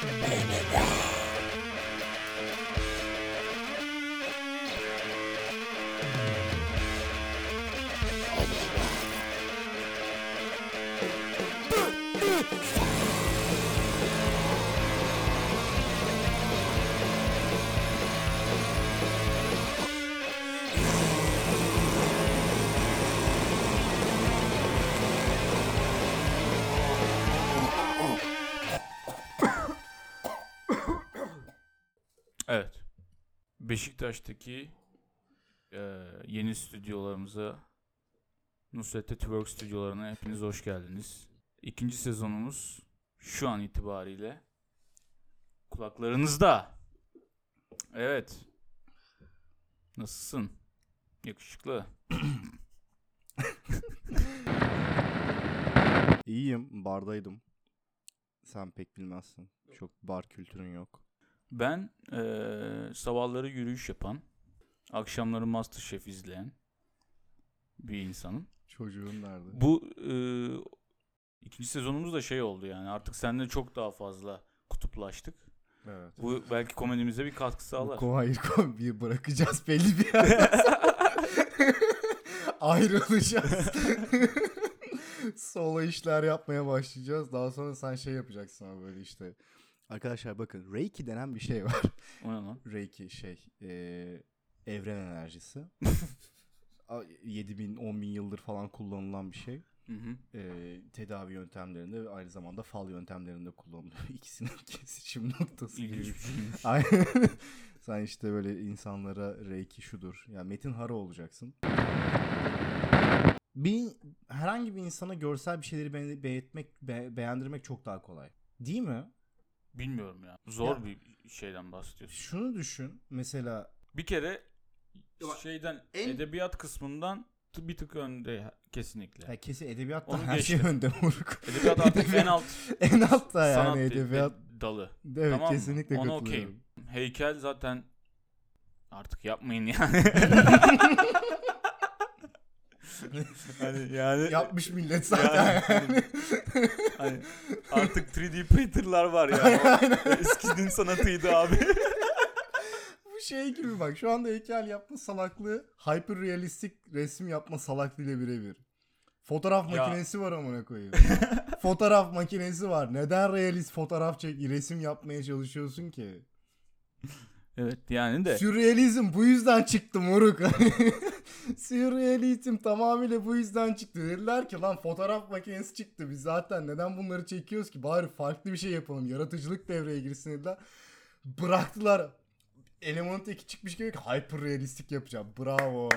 Bye. Beşiktaş'taki e, yeni stüdyolarımıza Nusret'te Twerk stüdyolarına hepiniz hoş geldiniz. İkinci sezonumuz şu an itibariyle kulaklarınızda. Evet. Nasılsın? Yakışıklı. İyiyim, bardaydım. Sen pek bilmezsin. Çok bar kültürün yok. Ben e, sabahları yürüyüş yapan, akşamları Masterchef izleyen bir insanım. Çocuğun nerede? Bu e, ikinci sezonumuz da şey oldu yani artık seninle çok daha fazla kutuplaştık. Evet. Bu belki komedimize bir katkı Bu sağlar. ko- hayır ko- bir bırakacağız belli bir sonra. Ayrılacağız. Solo işler yapmaya başlayacağız. Daha sonra sen şey yapacaksın ama böyle işte. Arkadaşlar bakın Reiki denen bir şey var. O ne lan? Reiki şey eee, evren enerjisi. 7 bin 10 bin yıldır falan kullanılan bir şey. Hı hı. Eee, tedavi yöntemlerinde ve aynı zamanda fal yöntemlerinde kullanılıyor. İkisinin kesişim noktası. İlginç. Sen işte böyle insanlara reiki şudur. Yani Metin Hara olacaksın. Bir herhangi bir insana görsel bir şeyleri be- beğetmek, be- beğendirmek çok daha kolay. Değil mi? Bilmiyorum ya. Zor Ya- bir şeyden bahsediyorsun. Şunu düşün. Mesela Bir kere şeyden en- edebiyat kısmından bir tık önde kesinlikle. ya kesin edebiyatta Onu her geçtim. şey önde moruk. Edebiyat artık en alt en altta yani sanat edebiyat. dalı. Evet Tamam mı? kesinlikle Ona katılıyorum. okeyim. Heykel zaten artık yapmayın yani. yani Yapmış millet zaten. Yani- hani artık 3D printerlar var yani. Eskinin sanatıydı abi. Bu şey gibi bak şu anda heykel yapma salaklığı hyper realistik resim yapma salaklığıyla birebir. Fotoğraf Ya. makinesi var amına koyayım. fotoğraf makinesi var. Neden realist fotoğraf çek resim yapmaya çalışıyorsun ki? Evet yani de. Sürrealizm bu yüzden çıktı moruk. Sürrealizm tamamıyla bu yüzden çıktı. Dediler ki lan fotoğraf makinesi çıktı. Biz zaten neden bunları çekiyoruz ki? Bari farklı bir şey yapalım. Yaratıcılık devreye girsin dediler. Bıraktılar. Elemenట్ 2 çıkmış gibi hyper realistik yapacağım. Bravo.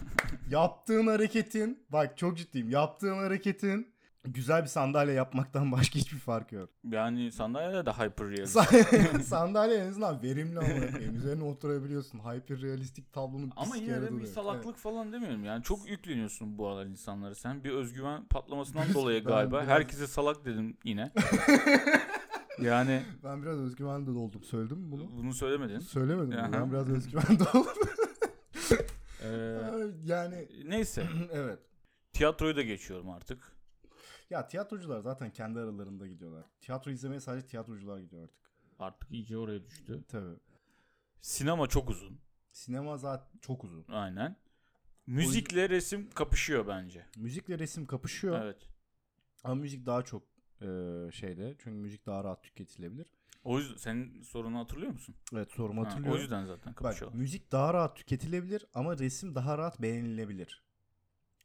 Yaptığın hareketin bak çok ciddiyim. Yaptığın hareketin güzel bir sandalye yapmaktan başka hiçbir farkı yok. Yani sandalyede de hyper realist. Sa- sandalye en azından verimli koyayım. Üzerine oturabiliyorsun. Hyper realistik tablonun Ama yine de bir salaklık falan demiyorum. Yani çok yükleniyorsun bu aralar insanlara. Sen bir özgüven patlamasından dolayı galiba. biraz- Herkese salak dedim yine. yani Evet. Ben biraz özgüven de doldum. Söyledim mi bunu? bunu söylemedin. Söylemedim? Aha. Ben biraz özgüven doldum. Ee, yani neyse. evet. Tiyatroyu da geçiyorum artık. Ya tiyatrocular zaten kendi aralarında gidiyorlar. Tiyatro izlemeye sadece tiyatrocular gidiyor artık. Artık iyice oraya düştü. Tabii. Sinema çok uzun. Sinema zaten çok uzun. Aynen. Müzikle resim kapışıyor bence. Müzikle resim kapışıyor. Evet. Ama müzik daha çok e, şeyde. Çünkü müzik daha rahat tüketilebilir. O yüzden senin sorunu hatırlıyor musun? Evet sorumu Ha, hatırlıyorum. o yüzden zaten Bak kapışıyorlar. müzik daha rahat tüketilebilir ama resim daha rahat beğenilebilir.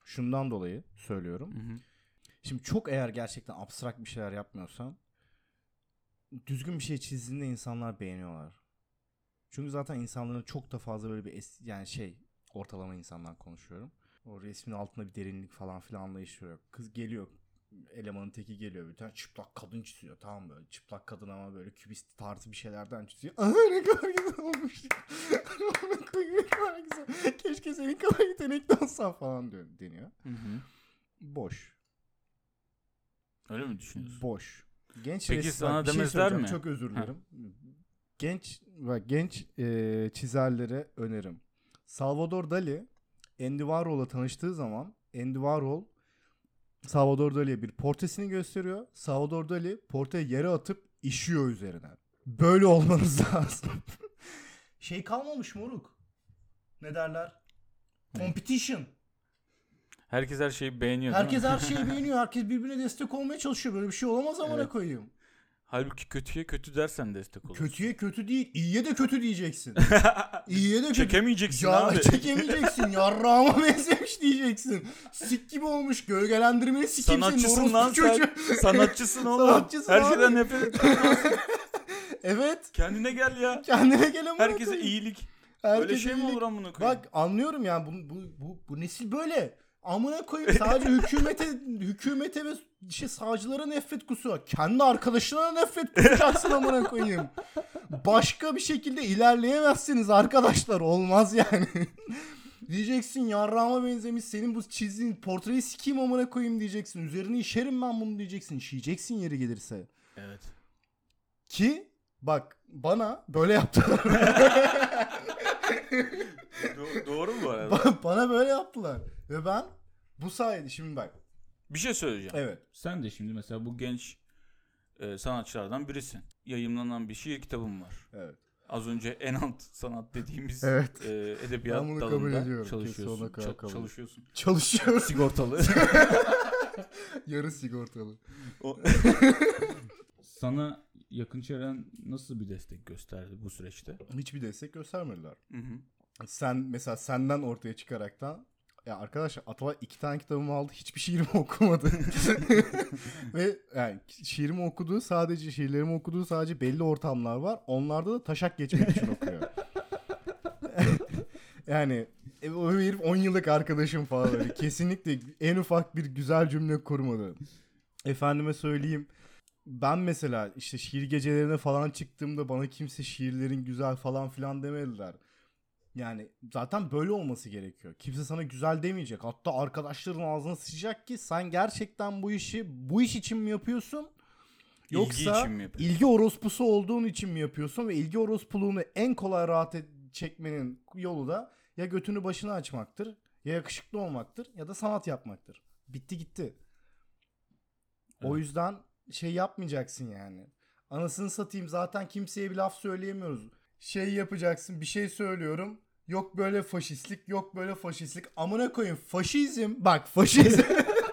Şundan dolayı söylüyorum. Hı hı. Şimdi çok eğer gerçekten abstrakt bir şeyler yapmıyorsan düzgün bir şey çizdiğinde insanlar beğeniyorlar. Çünkü zaten insanların çok da fazla böyle bir es- yani şey ortalama insandan konuşuyorum. O resmin altında bir derinlik falan filan anlayışı yok. Kız geliyor elemanın teki geliyor bir tane çıplak kadın çiziyor tamam böyle çıplak kadın ama böyle kübist tarzı bir şeylerden çiziyor. Aha ne kadar güzel olmuş. Ne kadar güzel. Keşke senin kadar yetenekli olsan falan diyor, deniyor. Hı hı. Boş. Öyle mi düşünüyorsun? Boş. Genç Peki resim- sana bir şey demezler mi? Çok özür Ha. dilerim. Genç bak genç e, çizerlere önerim. Salvador Dali Andy Warhol'la tanıştığı zaman Andy Warhol Salvador Dali'ye bir portresini gösteriyor. Salvador Dali portreyi yere atıp işiyor üzerine. böyle olmanız lazım. şey kalmamış moruk. Ne derler? Competition. Herkes her şeyi beğeniyor Herkes mi? her şeyi beğeniyor. Herkes birbirine destek olmaya çalışıyor. Böyle bir şey olamaz amına Evet. koyayım. Halbuki kötüye kötü dersen destek olur. Kötüye kötü değil, iyiye de kötü diyeceksin. İyiye de kötü. Çekemeyeceksin Ya abi. çekemeyeceksin. Yarrağıma benzemiş diyeceksin. Sik gibi olmuş. Gölgelendirmeyi sikimsin. Sanatçısın lan sen. Sanatçısın oğlum. Sanatçısın Her abi. şeyden nefret et. Evet. Kendine gel ya. Kendine gel amına Herkese iyilik. Herkese Öyle şey mi iyilik. olur amına koyayım? Bak anlıyorum yani bu, bu, bu, bu nesil böyle. Amına koyayım sadece hükümete hükümete ve işte sağcılara nefret kusuyor. Kendi arkadaşına da nefret kusacaksın amına koyayım. Başka bir şekilde ilerleyemezsiniz arkadaşlar. Olmaz yani. diyeceksin yarrağıma benzemiş senin bu çizdiğin portreyi sikeyim amına koyayım diyeceksin. Üzerine işerim ben bunu diyeceksin. İşeyeceksin yeri gelirse. Evet. Ki bak bana böyle yaptılar. Do- doğru mu bu arada? Ba- bana böyle yaptılar. Ve ben bu sayede şimdi bak. Bir şey söyleyeceğim. Evet. Sen de şimdi mesela bu genç e, sanatçılardan birisin. Yayımlanan bir şiir kitabım var. Evet. Az önce en alt sanat dediğimiz Evet. e, edebiyat Ben bunu dalında kabul ediyorum. çalışıyorsun. Kesin kabul- çalışıyorsun. Çalışıyorum. Sigortalı. Yarı sigortalı. O- Sana yakın çevren nasıl bir destek gösterdi bu süreçte? Hiçbir destek göstermediler. Hı hı. Sen mesela senden ortaya çıkaraktan ya arkadaşlar Atalay iki tane kitabımı aldı hiçbir şiirimi okumadı. Ve yani şiirimi okuduğu sadece şiirlerimi okuduğu sadece belli ortamlar var. Onlarda da taşak geçmek için okuyor. yani e, o herif 10 yıllık arkadaşım falan böyle. Kesinlikle en ufak bir güzel cümle kurmadı. Efendime söyleyeyim. Ben mesela işte şiir gecelerine falan çıktığımda bana kimse şiirlerin güzel falan filan demediler. Yani zaten böyle olması gerekiyor. Kimse sana güzel demeyecek. Hatta arkadaşların ağzına sıçacak ki sen gerçekten bu işi bu iş için mi yapıyorsun? İlgi Yoksa için mi yapıyorsun? ilgi orospusu olduğun için mi yapıyorsun ve ilgi orospuluğunu en kolay rahat et- çekmenin yolu da ya götünü başına açmaktır, ya yakışıklı olmaktır ya da sanat yapmaktır. Bitti gitti. O Evet. yüzden şey yapmayacaksın yani. Anasını satayım zaten kimseye bir laf söyleyemiyoruz. Şey yapacaksın bir şey söylüyorum. Yok böyle faşistlik yok böyle faşistlik. Amına koyayım faşizm bak faşizm.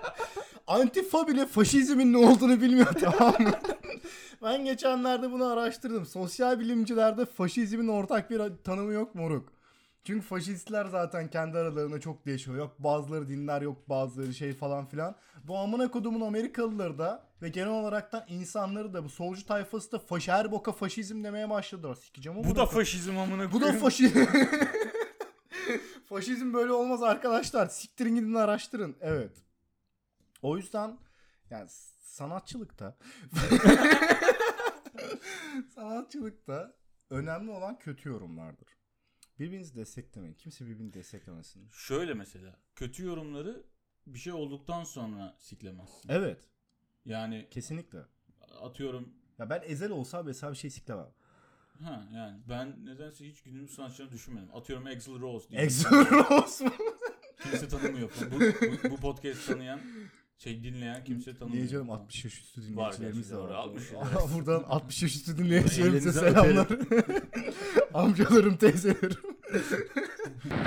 Antifa bile faşizmin ne olduğunu bilmiyor tamam mı? ben geçenlerde bunu araştırdım. Sosyal bilimcilerde faşizmin ortak bir tanımı yok moruk. Çünkü faşistler zaten kendi aralarında çok değişiyor. Yok bazıları dinler yok bazıları şey falan filan. Bu amına kodumun Amerikalıları da ve genel olarak da insanları da bu solcu tayfası da faş, her boka faşizm demeye başladılar. Sikeceğim Bu da faşizm amına Bu da koyayım. faşizm. Faşizm böyle olmaz arkadaşlar. Siktirin gidin araştırın. Evet. O yüzden yani sanatçılıkta sanatçılıkta önemli olan kötü yorumlardır. Birbirinizi desteklemeyin. Kimse birbirini desteklemesin. Şöyle mesela kötü yorumları bir şey olduktan sonra siklemezsin. Evet. Yani Kesinlikle. atıyorum Ya ben ezel olsa mesela bir şey siklemem. ha yani ben nedense hiç günümüz sanatçılarını düşünmedim. Atıyorum Axl Rose diye. Exo Rose mu? Kimse tanımıyor. Bu, bu, bu podcast tanıyan şey dinleyen kimse tanımıyor. Diyeceğim 60 yaş üstü dinleyicilerimiz de var. doğru, 60 yaş. Aa, Buradan 60 yaş üstü dinleyicilerimize selamlar. Amcalarım, teyzelerim.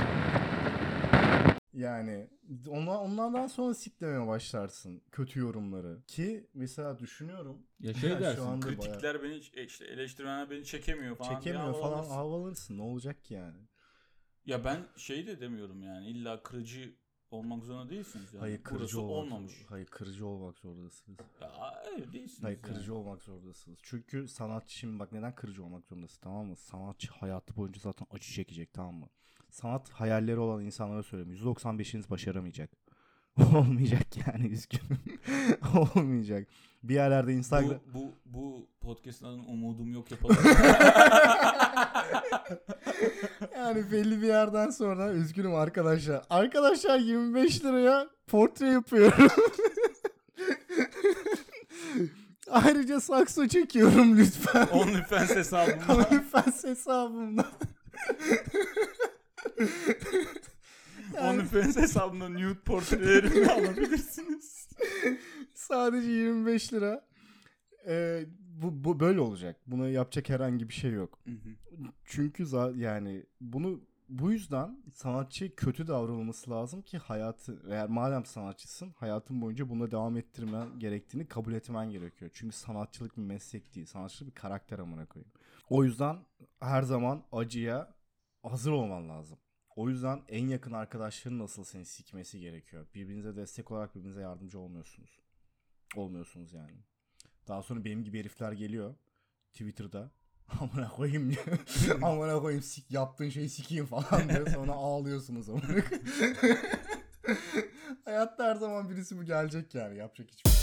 yani onla- onlardan sonra siklemeye başlarsın kötü yorumları. Ki mesela düşünüyorum Ya şey Ya şu dersin. anda kritikler beni e, işte eleştirmenler beni çekemiyor falan. çekemiyor falan havalanırsın ne olacak ki yani. Ya ben şey de demiyorum yani illa kırıcı olmak zorunda değilsiniz yani. Hayır kırıcı Burası olmak, olmamış. Hayır kırıcı olmak zorundasınız. Ya hayır değilsiniz. Hayır yani. kırıcı olmak zorundasınız. Çünkü sanatçı şimdi bak neden kırıcı olmak zorundasın tamam mı? Sanatçı hayatı boyunca zaten acı çekecek tamam mı? Sanat hayalleri olan insanlara söylüyorum. %95'iniz başaramayacak. Olmayacak yani üzgünüm. Olmayacak. Bir yerlerde Instagram... Bu, bu, bu podcast'ın umudum yok yapalım. Belli bir yerden sonra üzgünüm arkadaşlar. Arkadaşlar 25 liraya portre yapıyorum. Ayrıca sakso çekiyorum lütfen. OnlyFans hesabımda. OnlyFans hesabımda. Yani OnlyFans hesabımda nude portrelerimi alabilirsiniz. sadece 25 lira. Ee, bu, bu böyle olacak. Buna yapacak herhangi bir şey yok. Hı hı. Çünkü yani bunu bu yüzden sanatçı kötü davranılması lazım ki hayatı eğer madem sanatçısın hayatın boyunca buna devam ettirmen gerektiğini kabul etmen gerekiyor. Çünkü sanatçılık bir meslek değil. Sanatçılık bir karakter amına koyayım. O yüzden her zaman acıya hazır olman lazım. O yüzden en yakın arkadaşların nasıl seni sikmesi gerekiyor. Birbirinize destek olarak birbirinize yardımcı olmuyorsunuz. Olmuyorsunuz yani. Daha sonra benim gibi herifler geliyor Twitter'da. Amına koyayım diyor. Amına koyayım sik yaptığın şeyi sikeyim falan diyor. Sonra ağlıyorsunuz amına. Hayatta her zaman birisi bu gelecek yani. Yapacak hiçbir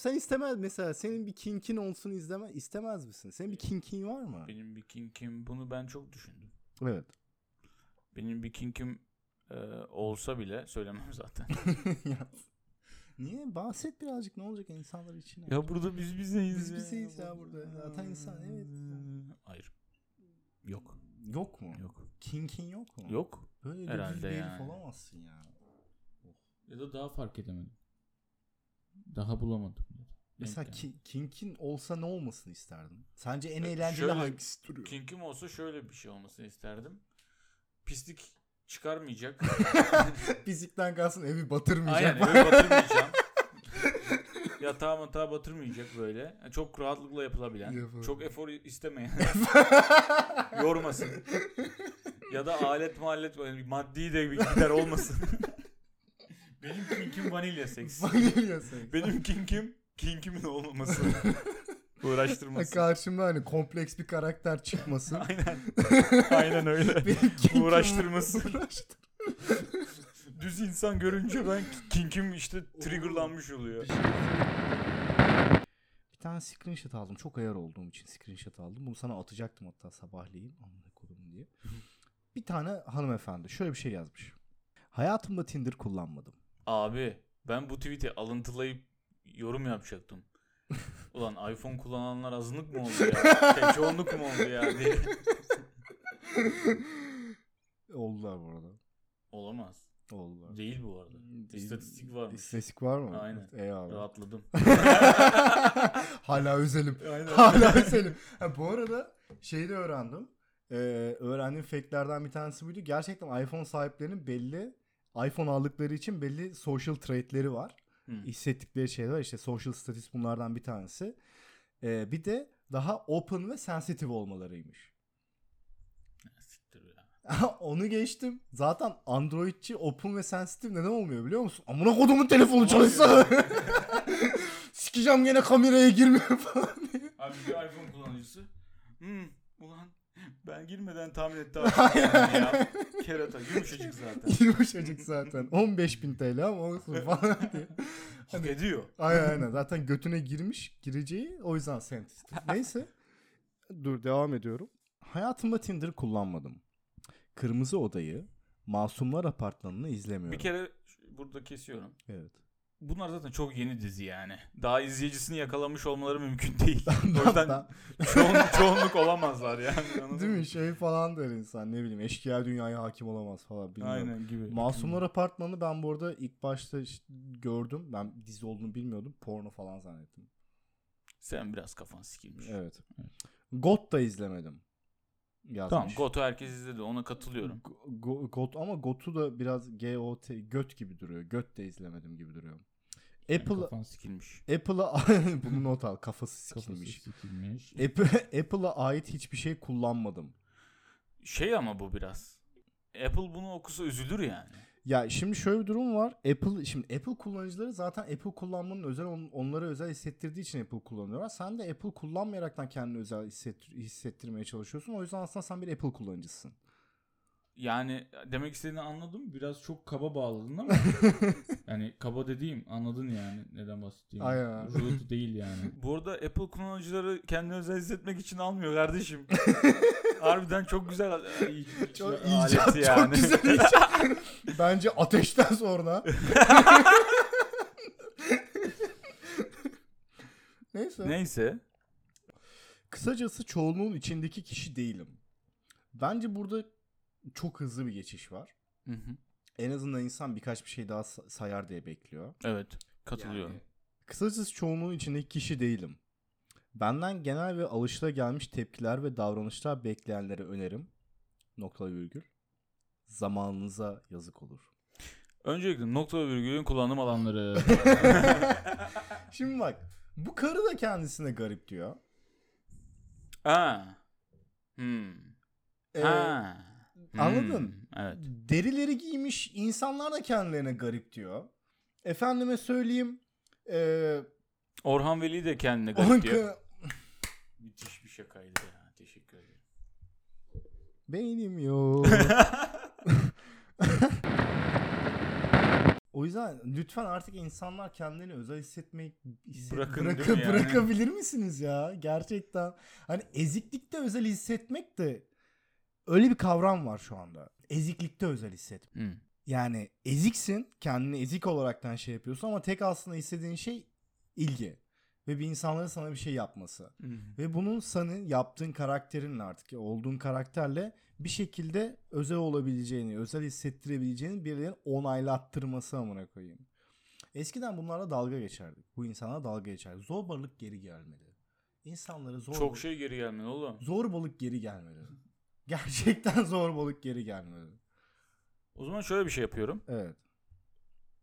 Sen istemez mesela senin bir kinkin olsun izleme istemez misin? Senin bir kinkin var mı? Benim bir kinkim bunu ben çok düşündüm. Evet. Benim bir kinkim e, olsa bile söylemem zaten. Ya, Niye? Bahset birazcık ne olacak insanlar için. ya burada biz bizeyiz. Biz bizeyiz ya burada. Zaten insan, evet. Hayır. Yok. Yok mu? Yok. Kinkin yok mu? Yok. Böyle de Herhalde düz bir herif yani. olamazsın ya. Ya da daha fark edemedim. Daha bulamadım. Mesela ki, kinkin olsa ne olmasını isterdin? Sence en E, eğlenceli şöyle, hangisi duruyor? Kinkim olsa şöyle bir şey olmasını isterdim. Pislik çıkarmayacak. Fizikten kalsın evi batırmayacak. Aynen evi batırmayacağım. Yatağa matağa batırmayacak böyle. Yani çok rahatlıkla yapılabilen. Yapılabilir. Çok efor istemeyen. Yormasın. Ya da alet mahallet böyle maddi de bir gider olmasın. Benim kinkim vanilya seks. Vanilya seks. Benim kinkim kinkimin olmaması. Uğraştırması. Karşımda hani kompleks bir karakter çıkmasın. Aynen. Aynen öyle. Benim kinkim Uğraştırması. uğraştır- Düz insan görünce ben kinkim işte triggerlanmış oluyor. Bir tane screenshot aldım. Çok ayar olduğum için screenshot aldım. Bunu sana atacaktım hatta sabahleyin. Amına kodum diye. bir tane hanımefendi şöyle bir şey yazmış. Hayatımda Tinder kullanmadım. Abi ben bu tweet'i alıntılayıp yorum yapacaktım. Ulan iPhone kullananlar azınlık mı oldu ya? Şey, çoğunluk mu oldu ya diye. Oldular bu arada. Olamaz. Oldular. Değil bu arada. Değil. İstatistik varmış. İstatistik var mı? Aynen. Eyvallah. Rahatladım. Hala özelim. Aynen. Hala özelim. Ha, bu arada şeyi de öğrendim. Ee, öğrendiğim fake'lerden bir tanesi buydu. Gerçekten iPhone sahiplerinin belli iPhone aldıkları için belli social traitleri var. Hı. Hissettikleri şeyler var. İşte social status bunlardan bir tanesi. Ee, bir de daha open ve sensitive olmalarıymış. Siktir ya. Onu geçtim. Zaten Androidçi open ve sensitive neden olmuyor biliyor musun? Amına kodumun telefonu çalışsa. Sikeceğim gene kameraya girmiyor falan diye. Abi bir iPhone kullanıcısı. Hmm, ulan ben girmeden tahmin etti abi. ya. Kerata yumuşacık zaten. Yumuşacık zaten. 15.000 TL ama olsun falan diye. Hak ediyor. Aynen aynen. Zaten götüne girmiş gireceği o yüzden sensitive. Neyse. Dur devam ediyorum. Hayatımda Tinder kullanmadım. Kırmızı Odayı, Masumlar Apartmanı'nı izlemiyorum. Bir kere burada kesiyorum. Evet. Bunlar zaten çok yeni dizi yani. Daha izleyicisini yakalamış olmaları mümkün değil. o yüzden Ben- çoğunluk, olamazlar yani. Değil mi? Şey falan der insan ne bileyim eşkıya dünyaya hakim olamaz falan bilmiyorum. Aynen gibi. Masumlar Apartmanı ben bu arada ilk başta işte gördüm. Ben dizi olduğunu bilmiyordum. Porno falan zannettim. Sen biraz kafan sikilmiş. Evet. God da izlemedim. Yazmış. Tamam Goto herkes izledi ona katılıyorum. Go- Go- God ama Got'u da biraz G-O-T göt gibi duruyor. Göt de izlemedim gibi duruyor. Yani Apple kafan Sikilmiş. Apple'a bunu not al kafası Kafası sikilmiş. sikilmiş. Apple, Apple'a ait hiçbir şey kullanmadım. Şey ama bu biraz. Apple bunu okusa üzülür yani. Ya şimdi şöyle bir durum var. Apple şimdi Apple kullanıcıları zaten Apple kullanmanın özel on- onlara özel hissettirdiği için Apple kullanıyorlar. Sen de Apple kullanmayaraktan kendini özel hissettir- hissettirmeye çalışıyorsun. O yüzden aslında sen bir Apple kullanıcısın. Yani demek istediğini anladım. Biraz çok kaba bağladın ama yani kaba dediğim anladın yani neden bahsettiğimi. Aynen. Rude değil yani. Bu arada Apple kullanıcıları kendini özel hissetmek için almıyor kardeşim. Harbiden çok güzel Çok alet icat yani. çok güzel icat. Bence ateşten sonra. Neyse. Neyse. Kısacası çoğunluğun içindeki kişi değilim. Bence burada çok hızlı bir geçiş var. Hı hı. En azından insan birkaç bir şey daha sa- sayar diye bekliyor. Evet. Katılıyorum. Yani kısacası çoğunluğun içindeki kişi değilim. Benden genel ve alışılagelmiş tepkiler ve davranışlar bekleyenlere önerim. Noktalı virgül. Zamanınıza yazık olur. Öncelikle nokta virgülün kullanım alanları. Şimdi bak bu karı da kendisine garip diyor. ha. Hmm. Ee, ha. Anladın? Hmm, Evet. Derileri giymiş insanlar da kendilerine garip diyor. Efendime söyleyeyim. Ee, Orhan Veli de kendine garip diyor. ka- Müthiş bir şakaydı ya. Teşekkür ederim. Beynim yok. o yüzden lütfen artık insanlar kendilerini özel hissetmeyi hisset- Bırakın bırakı- yani? bırakabilir misiniz ya? Gerçekten. Hani eziklikte özel hissetmek de öyle bir kavram var şu anda. Eziklikte özel hisset. Hmm. Yani eziksin, kendini ezik olaraktan şey yapıyorsun ama tek aslında istediğin şey ilgi ve bir insanların sana bir şey yapması. Hmm. Ve bunun senin yaptığın karakterinle artık olduğun karakterle bir şekilde özel olabileceğini, özel hissettirebileceğini birilerinin onaylattırması amına koyayım. Eskiden bunlarla dalga geçerdik. Bu insana dalga geçerdik. Zorbalık geri gelmeli. İnsanları zor Çok şey geri gelmedi oğlum. zorbalık geri gelmeli. Gerçekten zorbalık geri gelmeli. O zaman şöyle bir şey yapıyorum. Evet.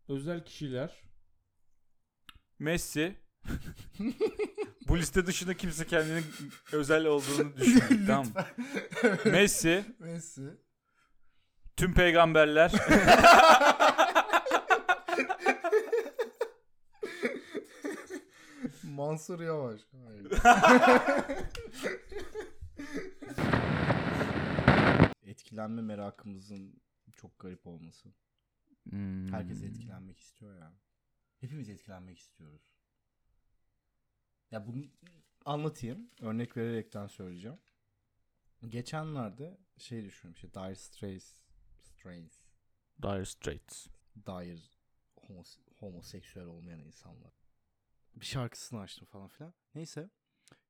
Özel kişiler. Messi. Bu liste dışında kimse kendinin özel olduğunu düşünmüyor. tamam. Messi, Messi. tüm peygamberler, Mansur Yavaş. Hayır. Etkilenme merakımızın çok garip olması. Hmm. Herkes etkilenmek istiyor ya. Hepimiz etkilenmek istiyoruz. Ya bunu anlatayım. Örnek vererekten söyleyeceğim. Geçenlerde şey düşünüyorum işte Dire Straits Straits Dire Straits. Dire homose- homoseksüel olmayan insanlar. Bir şarkısını açtım falan filan. Neyse.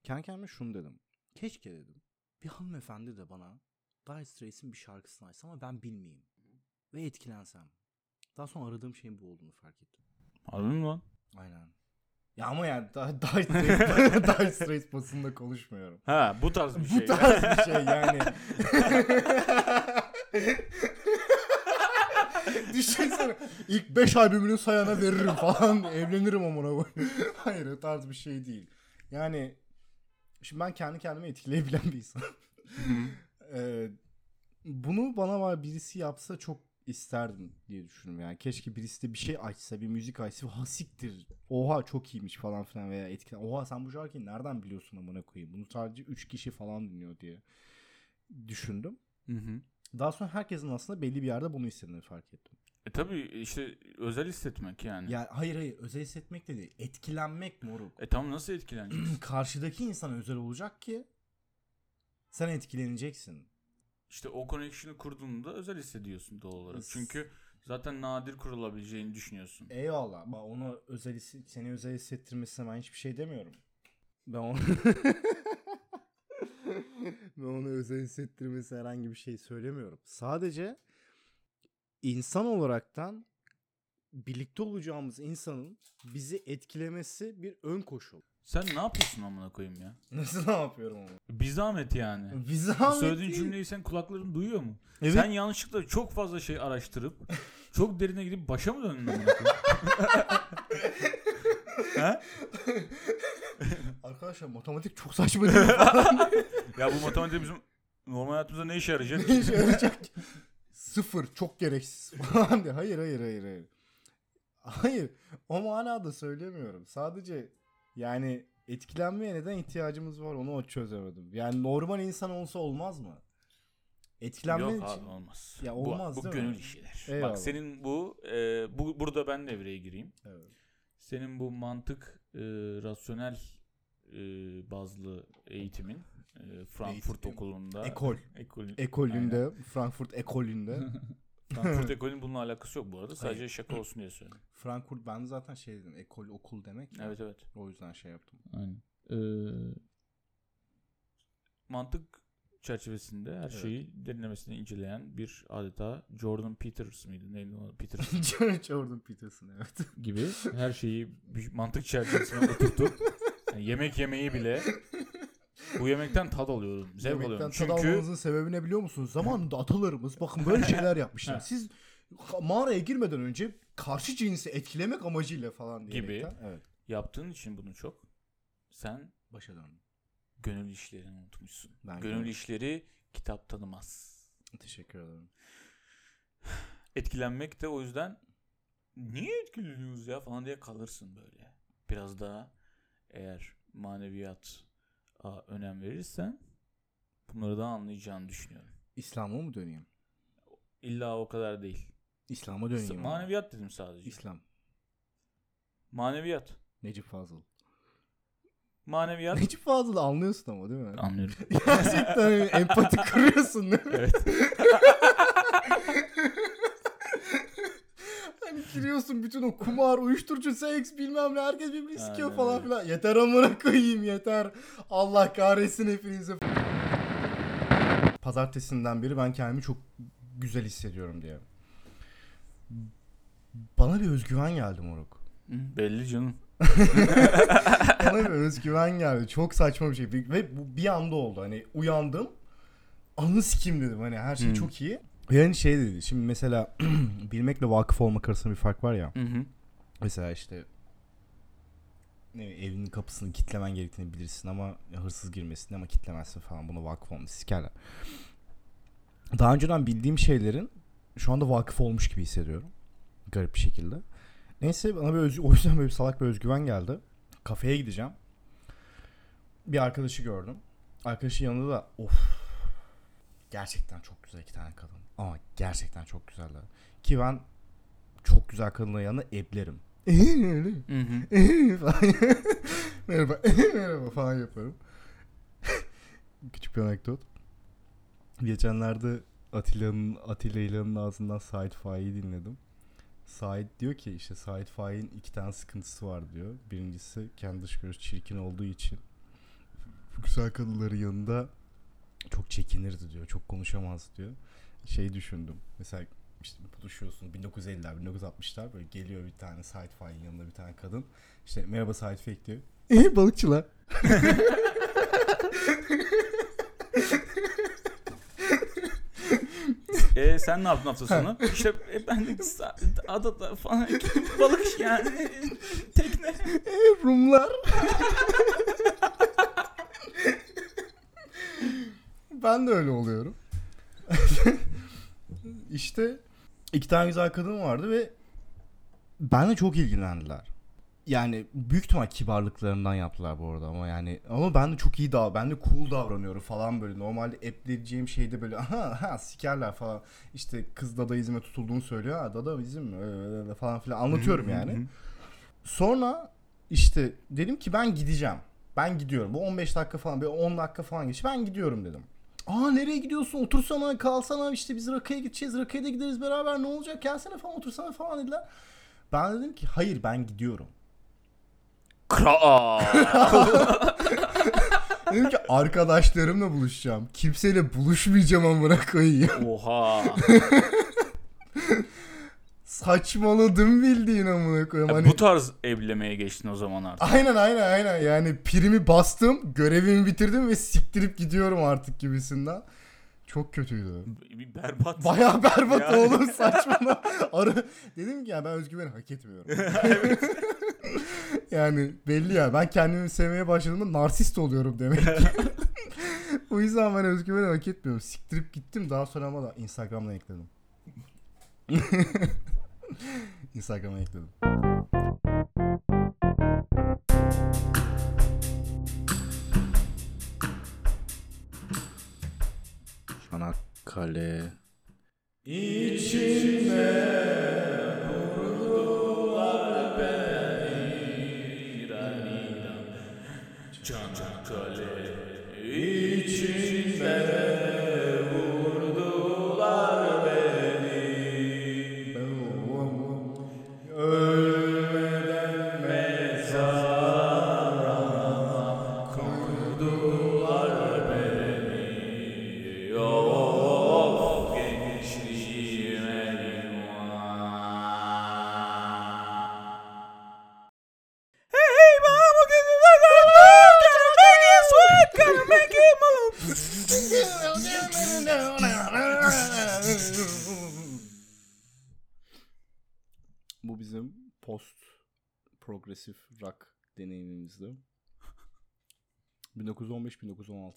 Kendi kendime şunu dedim. Keşke dedim. Bir hanımefendi de bana Dire Straits'in bir şarkısını açsa ama ben bilmeyeyim. Ve etkilensem. Daha sonra aradığım şeyin bu olduğunu fark ettim. Mi lan? Aynen. Ya ama yani Dire Dire Straits, Dire Straits basında konuşmuyorum. Ha bu tarz bir şey. Bu tarz bir şey yani. Düşünsene ilk 5 albümünü sayana veririm falan evlenirim amına koyayım. Hayır o tarz bir şey değil. Yani şimdi ben kendi kendime etkileyebilen bir insanım. Ee, bunu bana var birisi yapsa çok isterdim diye düşünüyorum yani. Keşke birisi de bir şey açsa, bir müzik açsa. Ha siktir. Oha çok iyiymiş falan filan veya etkilen. Oha sen bu şarkıyı nereden biliyorsun amına koyayım? Bunu sadece 3 kişi falan dinliyor diye düşündüm. Hı hı. Daha sonra herkesin aslında belli bir yerde bunu istediğini fark ettim. E tabi işte özel hissetmek yani. Ya hayır hayır özel hissetmek de değil. Etkilenmek moruk. E tamam nasıl etkileneceksin? Karşıdaki insan özel olacak ki sen etkileneceksin. işte o connection'ı kurduğunda özel hissediyorsun doğal olarak. S- Çünkü zaten nadir kurulabileceğini düşünüyorsun. Eyvallah. Bak onu özel hissi- seni özel hissettirmesine ben hiçbir şey demiyorum. Ben onu ben onu özel hissettirmesi herhangi bir şey söylemiyorum. Sadece insan olaraktan birlikte olacağımız insanın bizi etkilemesi bir ön koşul. Sen ne yapıyorsun amına koyayım ya? Nasıl ne yapıyorum ama? Bir zahmet yani. Bir zahmet söylediğin değil. cümleyi sen kulakların duyuyor mu? Evet. Sen yanlışlıkla çok fazla şey araştırıp çok derine gidip başa mı döndün amına koyayım? ha? Arkadaşlar matematik çok saçma değil mi Ya bu matematik bizim normal hayatımızda ne işe yarayacak? diye şey yarayacak. Sıfır çok gereksiz falan diye. Hayır hayır hayır hayır. Hayır o manada söylemiyorum. Sadece yani etkilenmeye neden ihtiyacımız var onu çözemedim. Yani normal insan olsa olmaz mı? Etkilenmen Yok için. abi olmaz. Ya Bu- olmaz bu, değil mi? gönül işidir. Eyvallah. Bak senin bu, e, bu burada ben devreye gireyim. Evet. Senin bu mantık e, rasyonel e, bazlı eğitimin e, Frankfurt Eğitim. okulunda Ekol. ekol Ekolünde, Frankfurt ekolünde. Frankfurt ekolünün bununla alakası yok bu arada. Sadece şaka olsun diye söyledim. Frankfurt ben zaten şey dedim ekol okul demek. ya. Evet evet. O yüzden şey yaptım. Aynen. Ee, Mantık çerçevesinde her Evet. şeyi derinlemesine inceleyen bir adeta Jordan Peters miydi? Neydi o? Peters Jordan Peterson evet. gibi her şeyi bir mantık çerçevesine oturtup yani yemek yemeyi bile bu yemekten tad alıyorum. Zevk Yemekten alıyorum. tad Çünkü almanızın sebebi ne biliyor musunuz? Zamanında atalarımız bakın böyle şeyler yapmışlar. Siz mağaraya girmeden önce karşı cinsi etkilemek amacıyla falan Gibi. diyerekten. Evet. yaptığın için bunu çok sen Başa döndüm. gönül işlerini unutmuşsun. Ben gönül gönül- işleri kitap tanımaz. Teşekkür ederim. Etkilenmek de o yüzden niye etkileniyoruz ya falan diye kalırsın böyle. Biraz daha eğer maneviyat önem verirsen bunları da anlayacağını düşünüyorum. İslam'a mı döneyim? İlla o kadar değil. İslam'a döneyim. Maneviyat dedim sadece. İslam. Maneviyat. Necip Fazıl. Maneviyat. Necip Fazıl'ı anlıyorsun ama değil mi? Anlıyorum. Gerçekten hani empati kuruyorsun değil mi? Evet. Giriyorsun bütün o kumar, uyuşturucu, seks bilmem ne herkes birbirini sikiyor Aynen falan filan. Yeter amına koyayım yeter. Allah kahretsin hepinizi. Pazartesinden beri ben kendimi çok güzel hissediyorum diye. Bana bir özgüven geldi moruk. Belli canım. Bana bir özgüven geldi. Çok saçma bir şey. Ve bu bir anda oldu. Hani uyandım. Anı sikim dedim. Hani her şey Hmm. çok iyi. Yani şey dedi. Şimdi mesela bilmekle vakıf olmak arasında bir fark var ya. Hı hı. Mesela işte ne bileyim, evinin kapısını kitlemen gerektiğini bilirsin ama hırsız girmesin ama kitlemezsin falan. Buna vakıf olmuş sikerler. Daha önceden bildiğim şeylerin şu anda vakıf olmuş gibi hissediyorum. Garip bir şekilde. Neyse bana bir özgü, o yüzden böyle bir salak bir özgüven geldi. Kafeye gideceğim. Bir arkadaşı gördüm. Arkadaşın yanında da of gerçekten çok güzel iki tane kadın. Ama gerçekten çok güzeller. Ki ben çok güzel kadınların yanında eblerim. Hı hı. falan. merhaba, merhaba falan yaparım. Küçük bir anekdot. Geçenlerde Atilla'nın Atilla İlhan'ın ağzından Said Faik'i dinledim. Said diyor ki işte Said Faik'in iki tane sıkıntısı var diyor. Birincisi kendi dış görüş çirkin olduğu için güzel kadınların yanında çok çekinirdi diyor. Çok konuşamaz diyor. Şey düşündüm. Mesela işte buluşuyorsun 1950'ler 1960'lar böyle geliyor bir tane Said Faik'in yanında bir tane kadın. İşte merhaba Said Faik diyor. Eee balıkçılar. E sen ne yaptın hafta sonu? işte e, ben de sa- adada falan balık yani tekne. Eee Rumlar. ben de öyle oluyorum. İşte iki tane güzel kadın vardı ve benle çok ilgilendiler. Yani büyük ihtimal kibarlıklarından yaptılar bu arada ama yani ama ben de çok iyi daha ben de cool davranıyorum falan böyle normalde epleyeceğim şeyde böyle aha ha sikerler falan işte kız dadaizme tutulduğunu söylüyor ha dadaizm mi Öyle falan filan anlatıyorum yani. Sonra işte dedim ki ben gideceğim. Ben gidiyorum. Bu 15 dakika falan, bir 10 dakika falan geç. Ben gidiyorum dedim. Aa nereye gidiyorsun? Otursana, kalsana. işte biz Rakı'ya gideceğiz. Rakı'ya da gideriz beraber. Ne olacak? Gelsene falan otursana falan dediler. Ben dedim ki hayır ben gidiyorum. Kra. Dedim ki arkadaşlarımla buluşacağım. Kimseyle buluşmayacağım amına koyayım. Oha. Saçmaladım bildiğin amına koyayım. Ya Hani... Bu tarz evlemeye geçtin o zaman artık. Aynen aynen aynen yani primi bastım görevimi bitirdim ve siktirip gidiyorum artık gibisinden. Çok kötüydü. Berbat. Baya berbat Yani. oğlum saçma. Ara dedim ki ya ben özgüveni hak etmiyorum. yani belli ya ben kendimi sevmeye başladığımda narsist oluyorum demek ki. o yüzden ben özgüveni hak etmiyorum. Siktirip gittim daha sonra ama da Instagram'dan ekledim. Instagram'a ekledim. Çanakkale. Çanakkale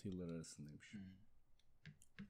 2006 yılları arasındaymış. Hmm.